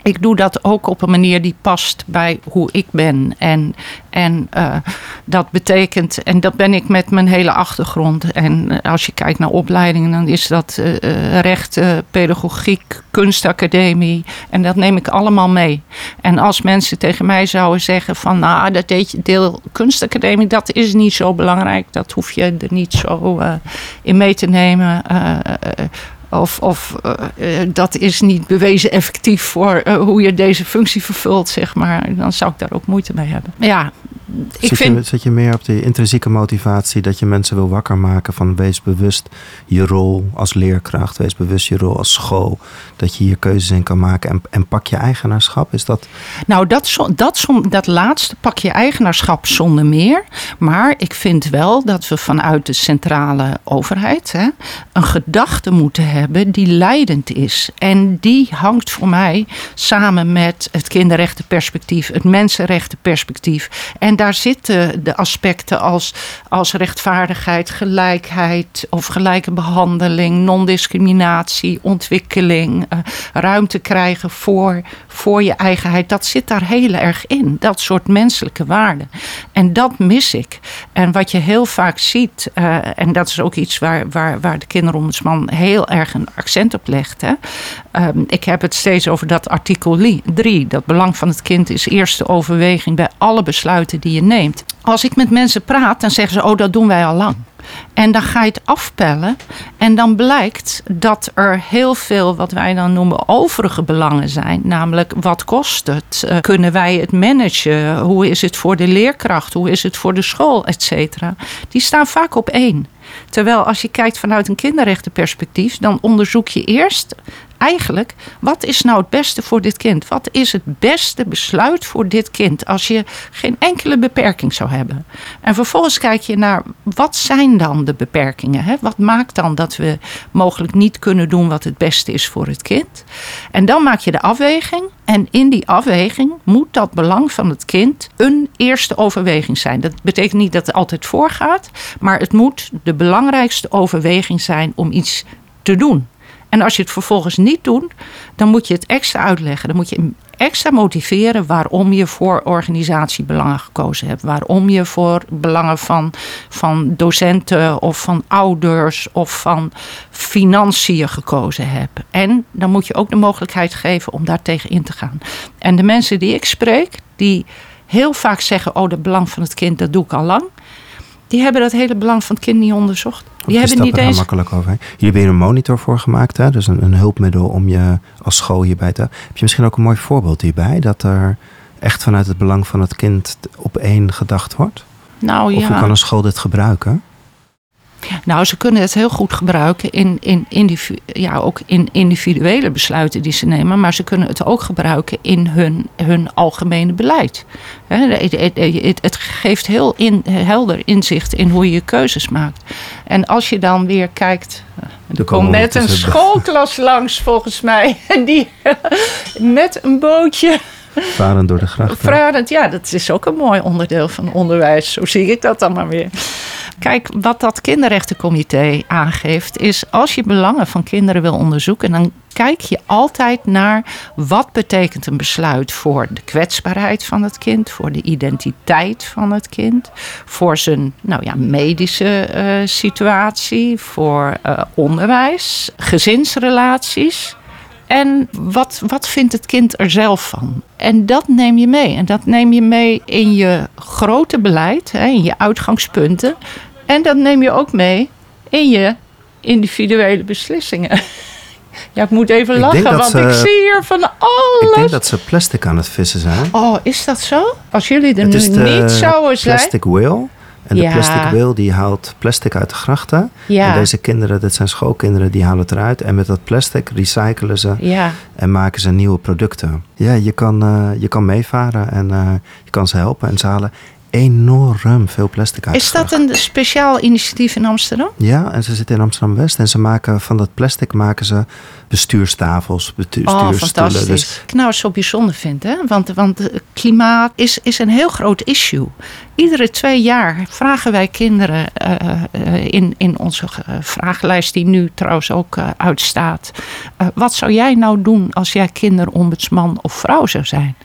ik doe dat ook op een manier die past bij hoe ik ben. En, en uh, dat betekent, en dat ben ik met mijn hele achtergrond. En als je kijkt naar opleidingen, dan is dat uh, recht, pedagogiek, kunstacademie. En dat neem ik allemaal mee. En als mensen tegen mij zouden zeggen van, nou, dat deel kunstacademie, dat is niet zo belangrijk. Dat hoef je er niet zo in mee te nemen of, of uh, dat is niet bewezen effectief voor uh, hoe je deze functie vervult, zeg maar. Dan zou ik daar ook moeite mee hebben. Ja, ik zit, vind... je, zit je meer op de intrinsieke motivatie dat je mensen wil wakker maken van wees bewust je rol als leerkracht, wees bewust je rol als school, dat je hier keuzes in kan maken en, en pak je eigenaarschap? Is dat... Nou, dat, dat, dat laatste pak je eigenaarschap zonder meer. Maar ik vind wel dat we vanuit de centrale overheid hè, een gedachte moeten hebben die leidend is. En die hangt voor mij samen met het kinderrechtenperspectief, het mensenrechtenperspectief. En daar zitten de aspecten als, als rechtvaardigheid, gelijkheid of gelijke behandeling, non-discriminatie, ontwikkeling, uh, ruimte krijgen voor, voor je eigenheid. Dat zit daar heel erg in. Dat soort menselijke waarden. En dat mis ik. En wat je heel vaak ziet, uh, en dat is ook iets waar, waar, waar de kinderombudsman heel erg een accent op legt. Hè. Um, ik heb het steeds over dat artikel 3. Dat belang van het kind is eerste overweging bij alle besluiten die je neemt. Als ik met mensen praat, dan zeggen ze: Oh, dat doen wij al lang. En dan ga je het afpellen. En dan blijkt dat er heel veel wat wij dan noemen overige belangen zijn. Namelijk, wat kost het? Uh, kunnen wij het managen? Hoe is het voor de leerkracht? Hoe is het voor de school? Et cetera. Die staan vaak op één. Terwijl als je kijkt vanuit een kinderrechtenperspectief, dan onderzoek je eerst eigenlijk, wat is nou het beste voor dit kind? Wat is het beste besluit voor dit kind als je geen enkele beperking zou hebben? En vervolgens kijk je naar wat zijn dan de beperkingen? Hè? Wat maakt dan dat we mogelijk niet kunnen doen wat het beste is voor het kind? En dan maak je de afweging. En in die afweging moet dat belang van het kind een eerste overweging zijn. Dat betekent niet dat het altijd voorgaat, maar het moet de belangrijkste overweging zijn om iets te doen. En als je het vervolgens niet doet, dan moet je het extra uitleggen. Dan moet je extra motiveren waarom je voor organisatiebelangen gekozen hebt. Waarom je voor belangen van, van docenten of van ouders of van financiën gekozen hebt. En dan moet je ook de mogelijkheid geven om daar tegen in te gaan. En de mensen die ik spreek, die heel vaak zeggen: Oh, het belang van het kind, dat doe ik al lang. Die hebben dat hele belang van het kind niet onderzocht. Die hebben niet eens. makkelijk over. Hier hebben je een monitor voor gemaakt, hè? dus een, een, hulpmiddel om je als school hierbij te. Heb je misschien ook een mooi voorbeeld hierbij? Dat er echt vanuit het belang van het kind op één gedacht wordt? Nou ja. Of hoe kan een school dit gebruiken? Nou, ze kunnen het heel goed gebruiken in, in, ja, ook in individuele besluiten die ze nemen. Maar ze kunnen het ook gebruiken in hun, hun algemene beleid. Het, het, het geeft heel in, helder inzicht in hoe je je keuzes maakt. En als je dan weer kijkt. Er komt net een schoolklas langs, volgens mij. Die met een bootje. Varend door de gracht. Varend, ja, dat is ook een mooi onderdeel van onderwijs. Zo zie ik dat dan maar weer. Kijk, wat dat kinderrechtencomité aangeeft, is als je belangen van kinderen wil onderzoeken, dan kijk je altijd naar wat betekent een besluit voor de kwetsbaarheid van het kind, voor de identiteit van het kind, voor zijn nou ja, medische uh, situatie, voor uh, onderwijs, gezinsrelaties. En wat, wat vindt het kind er zelf van? En dat neem je mee. En dat neem je mee in je grote beleid, in je uitgangspunten. En dat neem je ook mee in je individuele beslissingen. Ja, ik moet even lachen, want ik zie hier van alles. Ik denk dat ze plastic aan het vissen zijn. Oh, is dat zo? Als jullie er nu niet zouden zijn... plastic whale. En de plastic whale die haalt plastic uit de grachten. Ja. En deze kinderen, dat zijn schoolkinderen, die halen het eruit. En met dat plastic recyclen ze ja. en maken ze nieuwe producten. Ja, je kan, uh, je kan meevaren en uh, je kan ze helpen. En ze halen enorm veel plastic uit. Is dat een speciaal initiatief in Amsterdam? Ja, en ze zitten in Amsterdam-West. En ze maken van dat plastic maken ze bestuurstafels, bestuurstoelen. Oh, fantastisch. Dus... Ik nou zo bijzonder vind, hè? Want, want klimaat is, is een heel groot issue. Iedere twee jaar vragen wij kinderen uh, in, in onze vragenlijst, die nu trouwens ook uh, uitstaat. wat zou jij nou doen als jij kinderombudsman of vrouw zou zijn?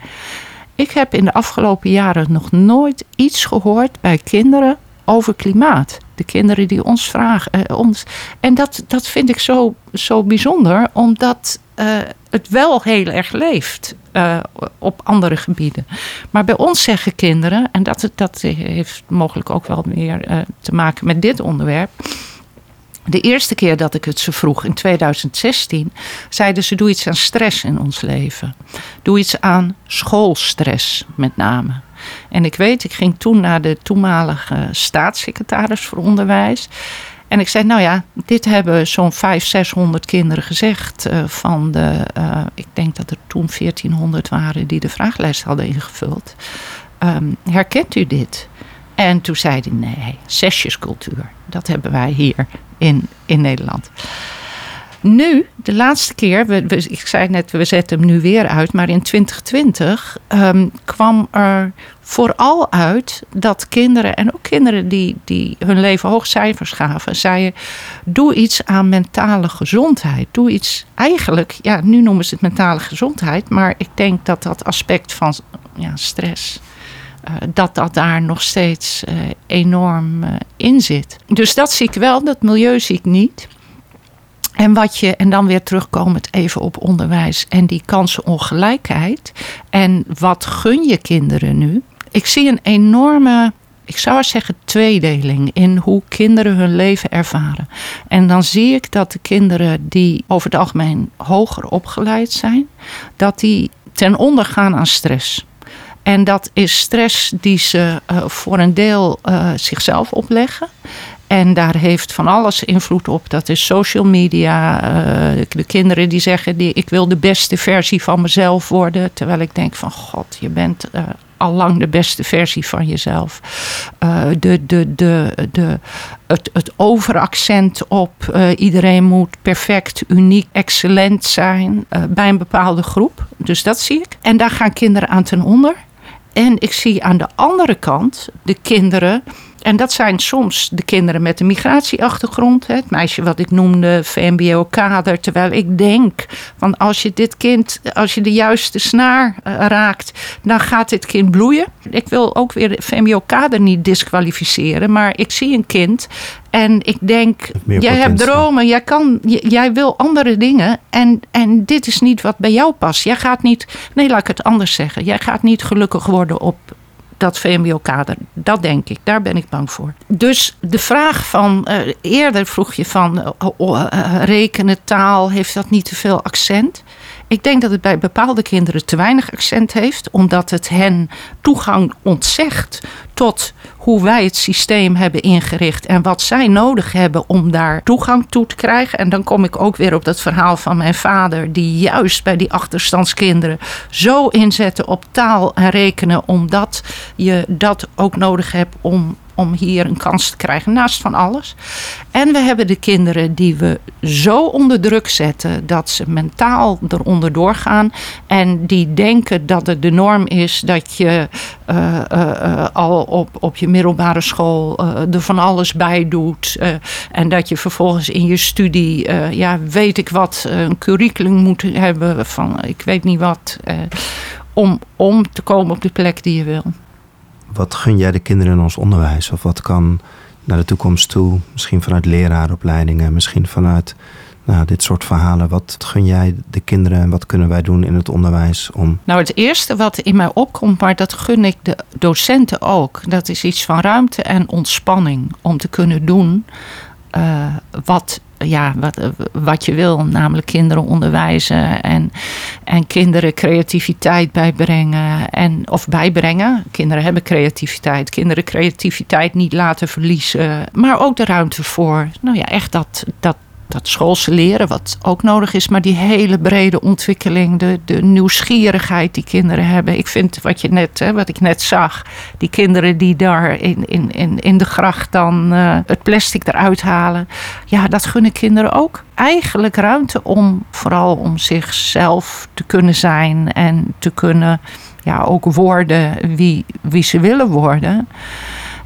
Ik heb in de afgelopen jaren nog nooit iets gehoord bij kinderen over klimaat. De kinderen die ons vragen. Eh, ons. En dat, dat vind ik zo, zo bijzonder, omdat uh, het wel heel erg leeft uh, op andere gebieden. Maar bij ons zeggen kinderen, en dat, dat heeft mogelijk ook wel meer uh, te maken met dit onderwerp de eerste keer dat ik het ze vroeg, in 2016, zeiden ze: Doe iets aan stress in ons leven. Doe iets aan schoolstress, met name. En ik weet, ik ging toen naar de toenmalige staatssecretaris voor onderwijs. En ik zei, nou ja, dit hebben zo'n 500, 600 kinderen gezegd. Uh, van de, uh, ik denk dat er toen 1400 waren die de vraaglijst hadden ingevuld. Um, herkent u dit? En toen zei hij, nee, zesjescultuur. Dat hebben wij hier in, in Nederland. Nu, de laatste keer, we, ik zei net, we zetten hem nu weer uit, maar in 2020 ehm, kwam er vooral uit dat kinderen, en ook kinderen die, die hun leven hoog cijfers gaven, zeiden: Doe iets aan mentale gezondheid. Doe iets, eigenlijk, ja, nu noemen ze het mentale gezondheid, maar ik denk dat dat aspect van ja, stress dat dat daar nog steeds uh, enorm uh, in zit. Dus dat zie ik wel, dat milieu zie ik niet. En wat je, en dan weer terugkomend even op onderwijs en die kansenongelijkheid. En wat gun je kinderen nu? Ik zie een enorme ik zou zeggen, tweedeling in hoe kinderen hun leven ervaren. En dan zie ik dat de kinderen die over het algemeen hoger opgeleid zijn, dat die ten onder gaan aan stress. En dat is stress die ze uh, voor een deel uh, zichzelf opleggen. En daar heeft van alles invloed op. Dat is social media. Uh, de kinderen die zeggen: die, ik wil de beste versie van mezelf worden. Terwijl ik denk: van god, je bent al lang de beste versie van jezelf. De, de, de, de, het, het overaccent op iedereen moet perfect, uniek, excellent zijn bij een bepaalde groep. Dus dat zie ik. En daar gaan kinderen aan ten onder. En ik zie aan de andere kant de kinderen En dat zijn soms de kinderen met een migratieachtergrond. Het meisje wat ik noemde, VMBO-kader. Terwijl ik denk, van als je dit kind, als je de juiste snaar eh, raakt, dan gaat dit kind bloeien. Ik wil ook weer VMBO-kader niet disqualificeren. Maar ik zie een kind en ik denk, jij hebt dromen, jij, kan, jij wil andere dingen. En, en dit is niet wat bij jou past. Jij gaat niet, nee, laat ik het anders zeggen. Jij gaat niet gelukkig worden op dat VMBO-kader. Dat denk ik, daar ben ik bang voor. Dus de vraag van, uh, eerder vroeg je van uh, rekenen, taal, heeft dat niet te veel accent? Ik denk dat het bij bepaalde kinderen te weinig accent heeft, omdat het hen toegang ontzegt tot hoe wij het systeem hebben ingericht en wat zij nodig hebben om daar toegang toe te krijgen. En dan kom ik ook weer op dat verhaal van mijn vader, die juist bij die achterstandskinderen zo inzette op taal en rekenen, omdat je dat ook nodig hebt om om hier een kans te krijgen, naast van alles. En we hebben de kinderen die we zo onder druk zetten dat ze mentaal eronder doorgaan. En die denken dat het de norm is dat je uh, uh, al op, op je middelbare school er van alles bij doet. en dat je vervolgens in je studie, ja, weet ik wat, een curriculum moet hebben van ik weet niet wat. om, om te komen op de plek die je wil wat gun jij de kinderen in ons onderwijs? Of wat kan naar de toekomst toe, misschien vanuit leraaropleidingen, misschien vanuit nou, dit soort verhalen. Wat gun jij de kinderen en wat kunnen wij doen in het onderwijs om. Nou, het eerste wat in mij opkomt, maar dat gun ik de docenten ook. Dat is iets van ruimte en ontspanning om te kunnen doen uh, wat ja, wat, wat je wil, namelijk kinderen onderwijzen en, en kinderen creativiteit bijbrengen. En, of bijbrengen. Kinderen hebben creativiteit. Kinderen creativiteit niet laten verliezen. Maar ook de ruimte voor, nou ja, echt dat, dat, dat schoolse leren, wat ook nodig is, maar die hele brede ontwikkeling, de, de nieuwsgierigheid die kinderen hebben. Ik vind wat, je net, hè, wat ik net zag, die kinderen die daar in, in, in, in de gracht dan uh, het plastic eruit halen, ja, dat gunnen kinderen ook. Eigenlijk ruimte om vooral om zichzelf te kunnen zijn en te kunnen ja, ook worden wie, wie ze willen worden.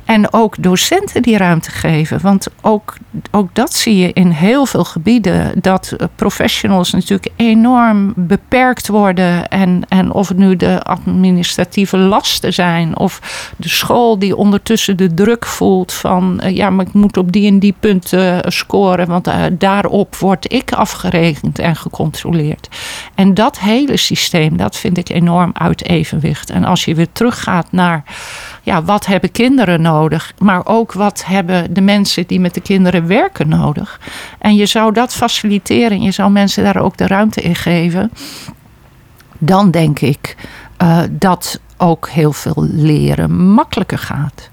En ook docenten die ruimte geven. Want ook, ook dat zie je in heel veel gebieden. Dat professionals natuurlijk enorm beperkt worden. En, en of het nu de administratieve lasten zijn. Of de school die ondertussen de druk voelt van... Eh, ja, maar ik moet op die en die punten eh, scoren. Want daarop word ik afgerekend en gecontroleerd. En dat hele systeem, dat vind ik enorm uit evenwicht. En als je weer teruggaat naar ja, wat hebben kinderen nodig, maar ook wat hebben de mensen die met de kinderen werken nodig. En je zou dat faciliteren, je zou mensen daar ook de ruimte in geven. Dan denk ik uh, dat ook heel veel leren makkelijker gaat.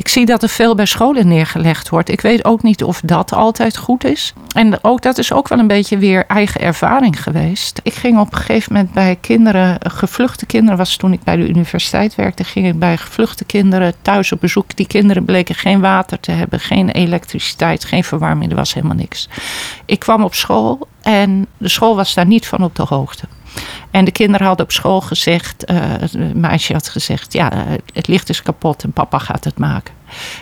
Ik zie dat er veel bij scholen neergelegd wordt. Ik weet ook niet of dat altijd goed is. En ook dat is ook wel een beetje weer eigen ervaring geweest. Ik ging op een gegeven moment bij kinderen, gevluchte kinderen, was toen ik bij de universiteit werkte, ging ik bij gevluchte kinderen thuis op bezoek. Die kinderen bleken geen water te hebben, geen elektriciteit, geen verwarming, er was helemaal niks. Ik kwam op school en de school was daar niet van op de hoogte. En de kinderen hadden op school gezegd, uh, meisje had gezegd, ja, het licht is kapot en papa gaat het maken.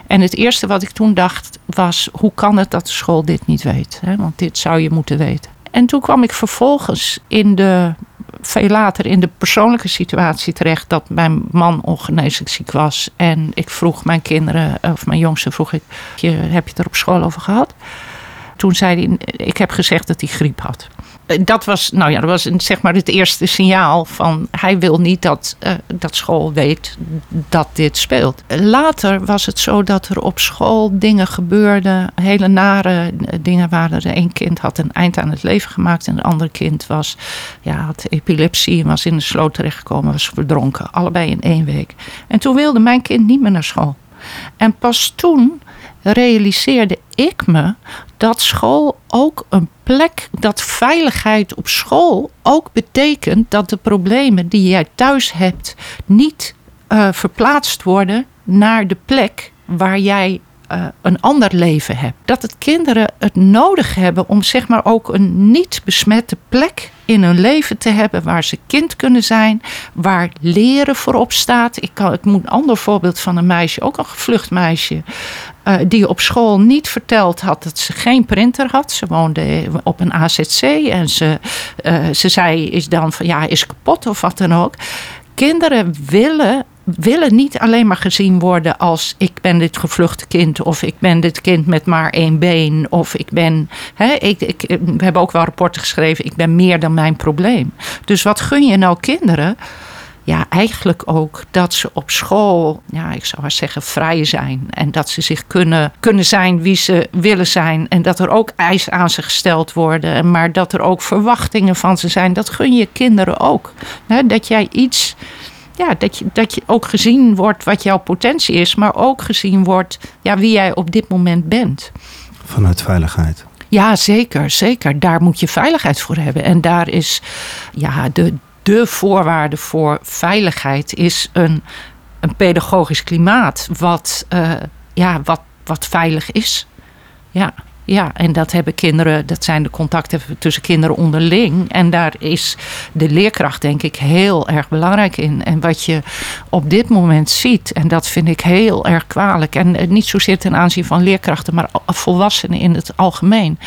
En het eerste wat ik toen dacht was, hoe kan het dat de school dit niet weet? Hè? Want dit zou je moeten weten. En toen kwam ik vervolgens in de, veel later in de persoonlijke situatie terecht dat mijn man ongeneeslijk ziek was. En ik vroeg mijn kinderen, of mijn jongste vroeg ik, heb je het er op school over gehad? Toen zei hij, ik heb gezegd dat hij griep had. Eh, dat was, nou ja, dat was zeg maar het eerste signaal van hij wil niet dat, uh, dat school weet dat dit speelt. Later was het zo dat er op school dingen gebeurden, hele nare dingen waren. Er een kind had een eind aan het leven gemaakt en een ander kind was, ja, had epilepsie en was in de sloot terechtgekomen, was verdronken. Allebei in één week. En toen wilde mijn kind niet meer naar school. En pas toen realiseerde ik me dat school ook een plek, dat veiligheid op school ook betekent dat de problemen die jij thuis hebt niet uh, verplaatst worden naar de plek waar jij eh, een ander leven hebben. Dat het kinderen het nodig hebben om zeg maar ook een niet besmette plek in hun leven te hebben waar ze kind kunnen zijn, waar leren voorop staat. Ik, kan, ik moet een ander voorbeeld van een meisje, ook een gevlucht meisje, uh, die op school niet verteld had dat ze geen printer had. Ze woonde op een AZC en ze, uh, ze zei is dan van ja, is kapot of wat dan ook. Kinderen willen willen niet alleen maar gezien worden als ik ben dit gevluchte kind of ik ben dit kind met maar één been of ik ben, hè, ik, ik, we hebben ook wel rapporten geschreven, ik ben meer dan mijn probleem. Dus wat gun je nou kinderen? Ja, eigenlijk ook dat ze op school, ja, ik zou maar zeggen, vrij zijn. En dat ze zich kunnen, kunnen zijn wie ze willen zijn. En dat er ook eisen aan ze gesteld worden. Maar dat er ook verwachtingen van ze zijn. Dat gun je kinderen ook. dat jij iets ja, dat, je, dat je ook gezien wordt wat jouw potentie is, maar ook gezien wordt ja, wie jij op dit moment bent. Vanuit veiligheid. Ja, zeker, zeker. Daar moet je veiligheid voor hebben. En daar is ja, de, de voorwaarde voor veiligheid is een, een pedagogisch klimaat wat, uh, ja, wat, wat veilig is. Ja. Ja, en dat hebben kinderen, dat zijn de contacten tussen kinderen onderling. En daar is de leerkracht, denk ik, heel erg belangrijk in. En wat je op dit moment ziet, en dat vind ik heel erg kwalijk. En niet zozeer ten aanzien van leerkrachten, maar volwassenen in het algemeen.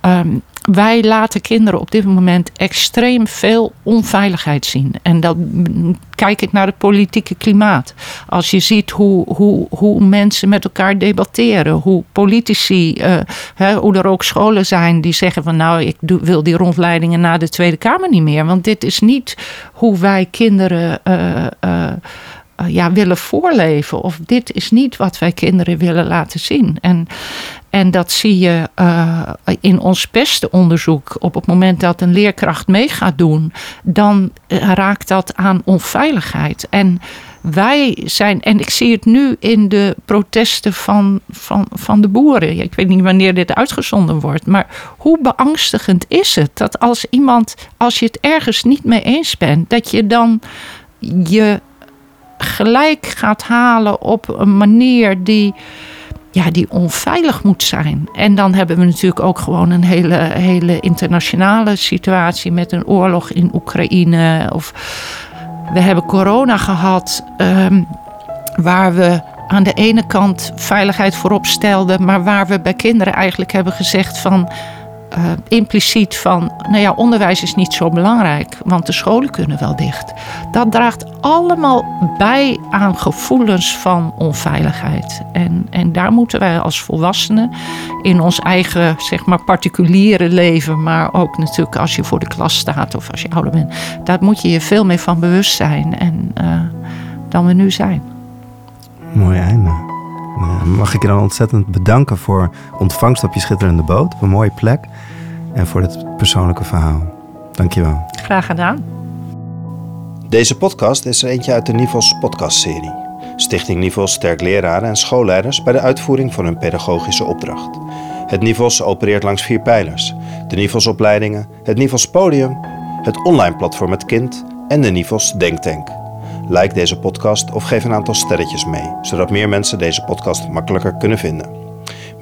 Um, wij laten kinderen op dit moment extreem veel onveiligheid zien. En dan kijk ik naar het politieke klimaat. Als je ziet hoe, hoe, hoe mensen met elkaar debatteren, hoe politici, uh, hè, hoe er ook scholen zijn die zeggen van nou, ik wil die rondleidingen naar de Tweede Kamer niet meer. Want dit is niet hoe wij kinderen. Uh, uh, ja, willen voorleven. Of dit is niet wat wij kinderen willen laten zien. En en dat zie je uh, in ons beste onderzoek. Op het moment dat een leerkracht mee gaat doen, dan eh, raakt dat aan onveiligheid. En wij zijn, en ik zie het nu in de protesten van, van, van de boeren. Ik weet niet wanneer dit uitgezonden wordt, maar hoe beangstigend is het dat als iemand, als je het ergens niet mee eens bent, dat je dan je gelijk gaat halen op een manier die ja, die onveilig moet zijn. En dan hebben we natuurlijk ook gewoon een hele, hele internationale situatie met een oorlog in Oekraïne. Of we hebben corona gehad, um, waar we aan de ene kant veiligheid voorop stelden, maar waar we bij kinderen eigenlijk hebben gezegd van uh, impliciet van, nou ja, onderwijs is niet zo belangrijk, want de scholen kunnen wel dicht. Dat draagt allemaal bij aan gevoelens van onveiligheid. En, en daar moeten wij als volwassenen in ons eigen, zeg maar, particuliere leven, maar ook natuurlijk als je voor de klas staat of als je ouder bent, daar moet je je veel meer van bewust zijn en, uh, dan we nu zijn. Mooi einde. Mag ik je dan ontzettend bedanken voor ontvangst op je schitterende boot, op een mooie plek. En voor dit persoonlijke verhaal. Dankjewel. Graag gedaan. Deze podcast is er eentje uit de Nivels podcastserie. Stichting Nivels sterk leraren en schoolleiders bij de uitvoering van hun pedagogische opdracht. Het Nivels opereert langs vier pijlers. De Nivels opleidingen, het Nivels podium, het online platform Het Kind en de Nivels Denktank. Like deze podcast of geef een aantal sterretjes mee, zodat meer mensen deze podcast makkelijker kunnen vinden.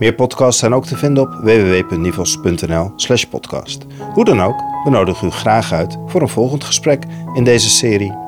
Meer podcasts zijn ook te vinden op www.nivels.nl/podcast. Hoe dan ook, we nodigen u graag uit voor een volgend gesprek in deze serie